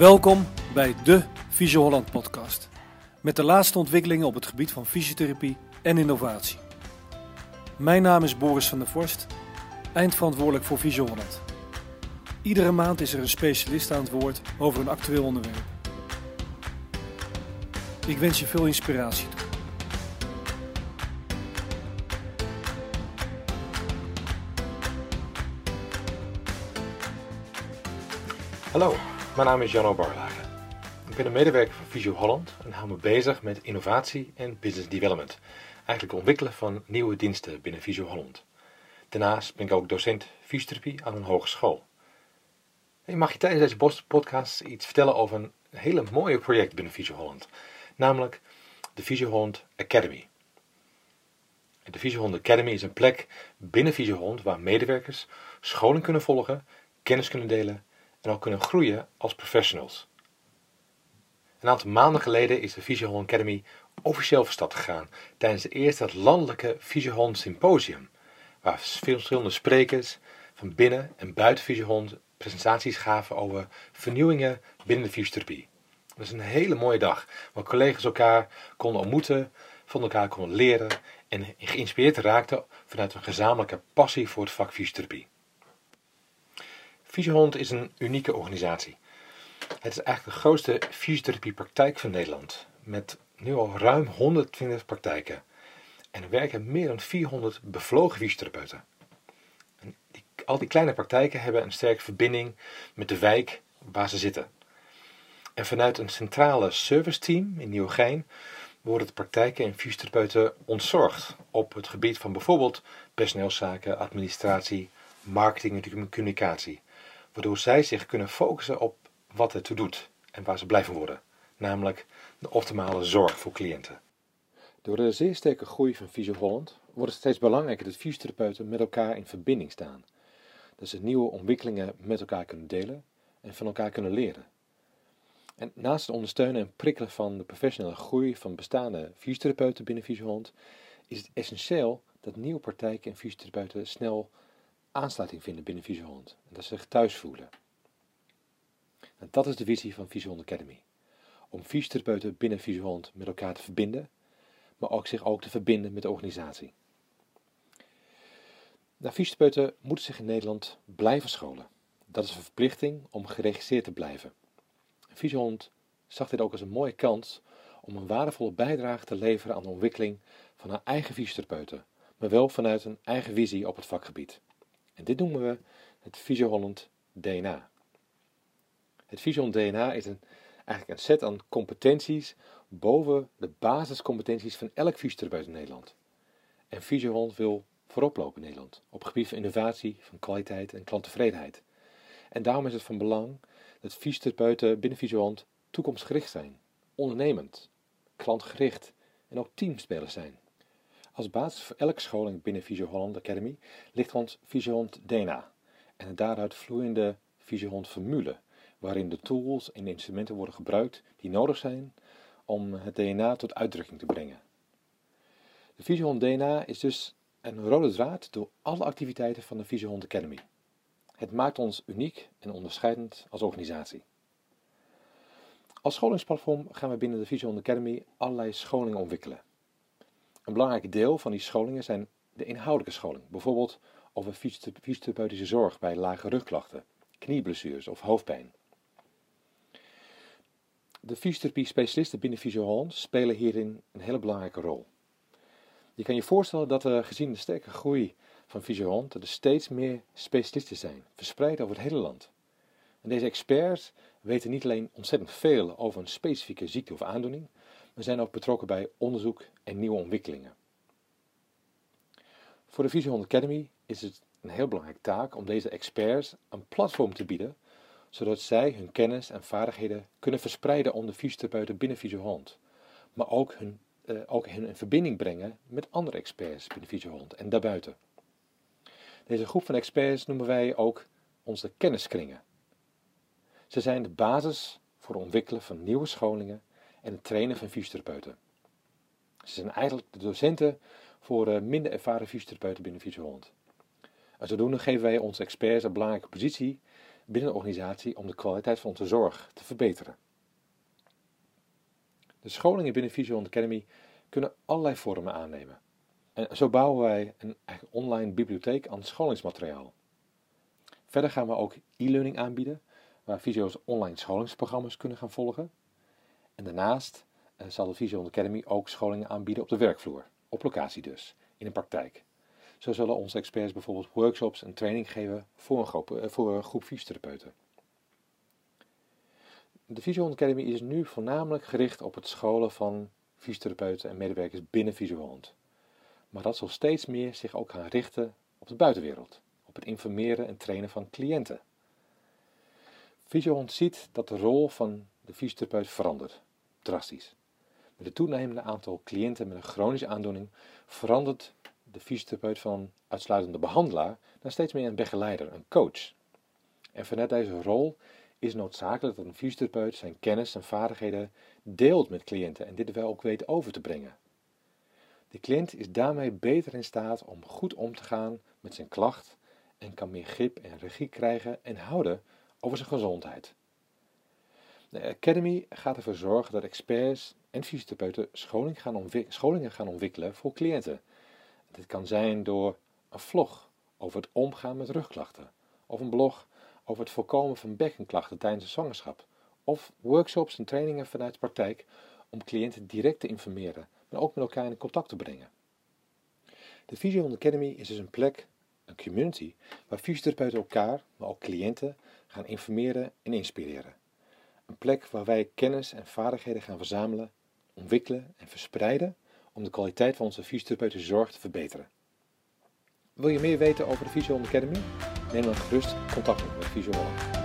Welkom bij de Visio Holland podcast. Met de laatste ontwikkelingen op het gebied van fysiotherapie en innovatie. Mijn naam is Boris van der Vorst, eindverantwoordelijk voor Visio Holland. Iedere maand is er een specialist aan het woord over een actueel onderwerp. Ik wens je veel inspiratie toe. Hallo, mijn naam is Janno Barlage. Ik ben een medewerker van Visio Holland en hou me bezig met innovatie en business development. Eigenlijk ontwikkelen van nieuwe diensten binnen Visio Holland. Daarnaast ben ik ook docent fysiotherapie aan een hogeschool. En mag je tijdens deze podcast iets vertellen over een hele mooie project binnen Visio Holland. Namelijk de Visio Holland Academy. De Visio Holland Academy is een plek binnen Visio Holland waar medewerkers scholing kunnen volgen, kennis kunnen delen en ook kunnen groeien als professionals. Een aantal maanden geleden is de Visio Academy officieel van start gegaan tijdens het eerste landelijke Visio Symposium, waar verschillende sprekers van binnen en buiten Visio presentaties gaven over vernieuwingen binnen de fysiotherapie. Dat is een hele mooie dag, waar collega's elkaar konden ontmoeten, van elkaar konden leren en geïnspireerd raakten vanuit een gezamenlijke passie voor het vak fysiotherapie. Fysiohond is een unieke organisatie. Het is eigenlijk de grootste fysiotherapiepraktijk van Nederland, met nu al ruim 120 praktijken. En er werken meer dan 400 bevlogen fysiotherapeuten. En die, al die kleine praktijken hebben een sterke verbinding met de wijk waar ze zitten. En vanuit een centrale serviceteam in Nieuwegein worden de praktijken en fysiotherapeuten ontzorgd op het gebied van bijvoorbeeld personeelszaken, administratie, marketing en communicatie waardoor zij zich kunnen focussen op wat het toe doet en waar ze blijven worden, namelijk de optimale zorg voor cliënten. Door de zeer sterke groei van Visio Holland wordt het steeds belangrijker dat fysiotherapeuten met elkaar in verbinding staan. Dat ze nieuwe ontwikkelingen met elkaar kunnen delen en van elkaar kunnen leren. En naast het ondersteunen en prikkelen van de professionele groei van bestaande fysiotherapeuten binnen Visio Holland, is het essentieel dat nieuwe praktijken en fysiotherapeuten snel aansluiting vinden binnen Visiohond. En dat ze zich thuis voelen. En dat is de visie van Visiohond Academy. Om fysiotherapeuten binnen Visiohond met elkaar te verbinden, maar ook zich ook te verbinden met de organisatie. Nou, fysiotherapeuten moeten zich in Nederland blijven scholen. Dat is een verplichting om geregistreerd te blijven. Visiohond zag dit ook als een mooie kans om een waardevolle bijdrage te leveren aan de ontwikkeling van haar eigen fysiotherapeuten, maar wel vanuit een eigen visie op het vakgebied. En dit noemen we het Visio-Holland DNA. Het Visio DNA is een, eigenlijk een set aan competenties boven de basiscompetenties van elk fysiotherapeut in Nederland. En Visio wil voorop lopen in Nederland op het gebied van innovatie, van kwaliteit en klanttevredenheid. En daarom is het van belang dat fysiotherapeuten binnen Visio toekomstgericht zijn, ondernemend, klantgericht en ook teamspelers zijn. Als basis voor elke scholing binnen Visio Holland Academy ligt ons Visiohond DNA en een daaruit vloeiende Visiohond formule, waarin de tools en instrumenten worden gebruikt die nodig zijn om het DNA tot uitdrukking te brengen. De Visiohond DNA is dus een rode draad door alle activiteiten van de Visiohond Academy. Het maakt ons uniek en onderscheidend als organisatie. Als scholingsplatform gaan we binnen de Visiohond Academy allerlei scholingen ontwikkelen. Een belangrijk deel van die scholingen zijn de inhoudelijke scholing, bijvoorbeeld over fysiotherapeutische zorg bij lage rugklachten, knieblessures of hoofdpijn. De fysiotherapie-specialisten binnen Physio spelen hierin een hele belangrijke rol. Je kan je voorstellen dat er gezien de sterke groei van Physio er steeds meer specialisten zijn, verspreid over het hele land. En deze experts weten niet alleen ontzettend veel over een specifieke ziekte of aandoening, we zijn ook betrokken bij onderzoek en nieuwe ontwikkelingen. Voor de Vision Academy is het een heel belangrijke taak om deze experts een platform te bieden, zodat zij hun kennis en vaardigheden kunnen verspreiden onder fysiotherapeuten binnen Visiohond, maar ook hun, eh, ook hun in verbinding brengen met andere experts binnen Visiohond en daarbuiten. Deze groep van experts noemen wij ook onze kenniskringen. Ze zijn de basis voor het ontwikkelen van nieuwe scholingen en het trainen van fysiotherapeuten. Ze zijn eigenlijk de docenten voor uh, minder ervaren fysiotherapeuten binnen Fysiohond. En zodoende geven wij onze experts een belangrijke positie binnen de organisatie om de kwaliteit van onze zorg te verbeteren. De scholingen binnen Visual Academy kunnen allerlei vormen aannemen. En zo bouwen wij een online bibliotheek aan scholingsmateriaal. Verder gaan we ook e-learning aanbieden, waar Visio's online scholingsprogramma's kunnen gaan volgen. En daarnaast eh, zal de Visio Academy ook scholingen aanbieden op de werkvloer, op locatie dus, in de praktijk. Zo zullen onze experts bijvoorbeeld workshops en training geven voor een groep, eh, voor een groep fysiotherapeuten. De Visio Academy is nu voornamelijk gericht op het scholen van fysiotherapeuten en medewerkers binnen Visio Maar dat zal steeds meer zich ook gaan richten op de buitenwereld, op het informeren en trainen van cliënten. Fysiohond ziet dat de rol van de fysiotherapeut verandert, drastisch. Met het toenemende aantal cliënten met een chronische aandoening verandert de fysiotherapeut van uitsluitende behandelaar naar steeds meer een begeleider, een coach. En vanuit deze rol is noodzakelijk dat een fysiotherapeut zijn kennis en vaardigheden deelt met cliënten en dit wel ook weet over te brengen. De cliënt is daarmee beter in staat om goed om te gaan met zijn klacht en kan meer grip en regie krijgen en houden over zijn gezondheid. De Academy gaat ervoor zorgen dat experts en fysiotherapeuten scholing gaan scholingen gaan ontwikkelen voor cliënten. Dit kan zijn door een vlog over het omgaan met rugklachten, of een blog over het voorkomen van bekkenklachten tijdens de zwangerschap, of workshops en trainingen vanuit de praktijk om cliënten direct te informeren, maar ook met elkaar in contact te brengen. De Physio Academy is dus een plek, een community, waar fysiotherapeuten elkaar, maar ook cliënten, gaan informeren en inspireren. Een plek waar wij kennis en vaardigheden gaan verzamelen, ontwikkelen en verspreiden om de kwaliteit van onze fysiotherapeutische zorg te verbeteren. Wil je meer weten over de Physio Academy? Neem dan gerust contact op met Holland.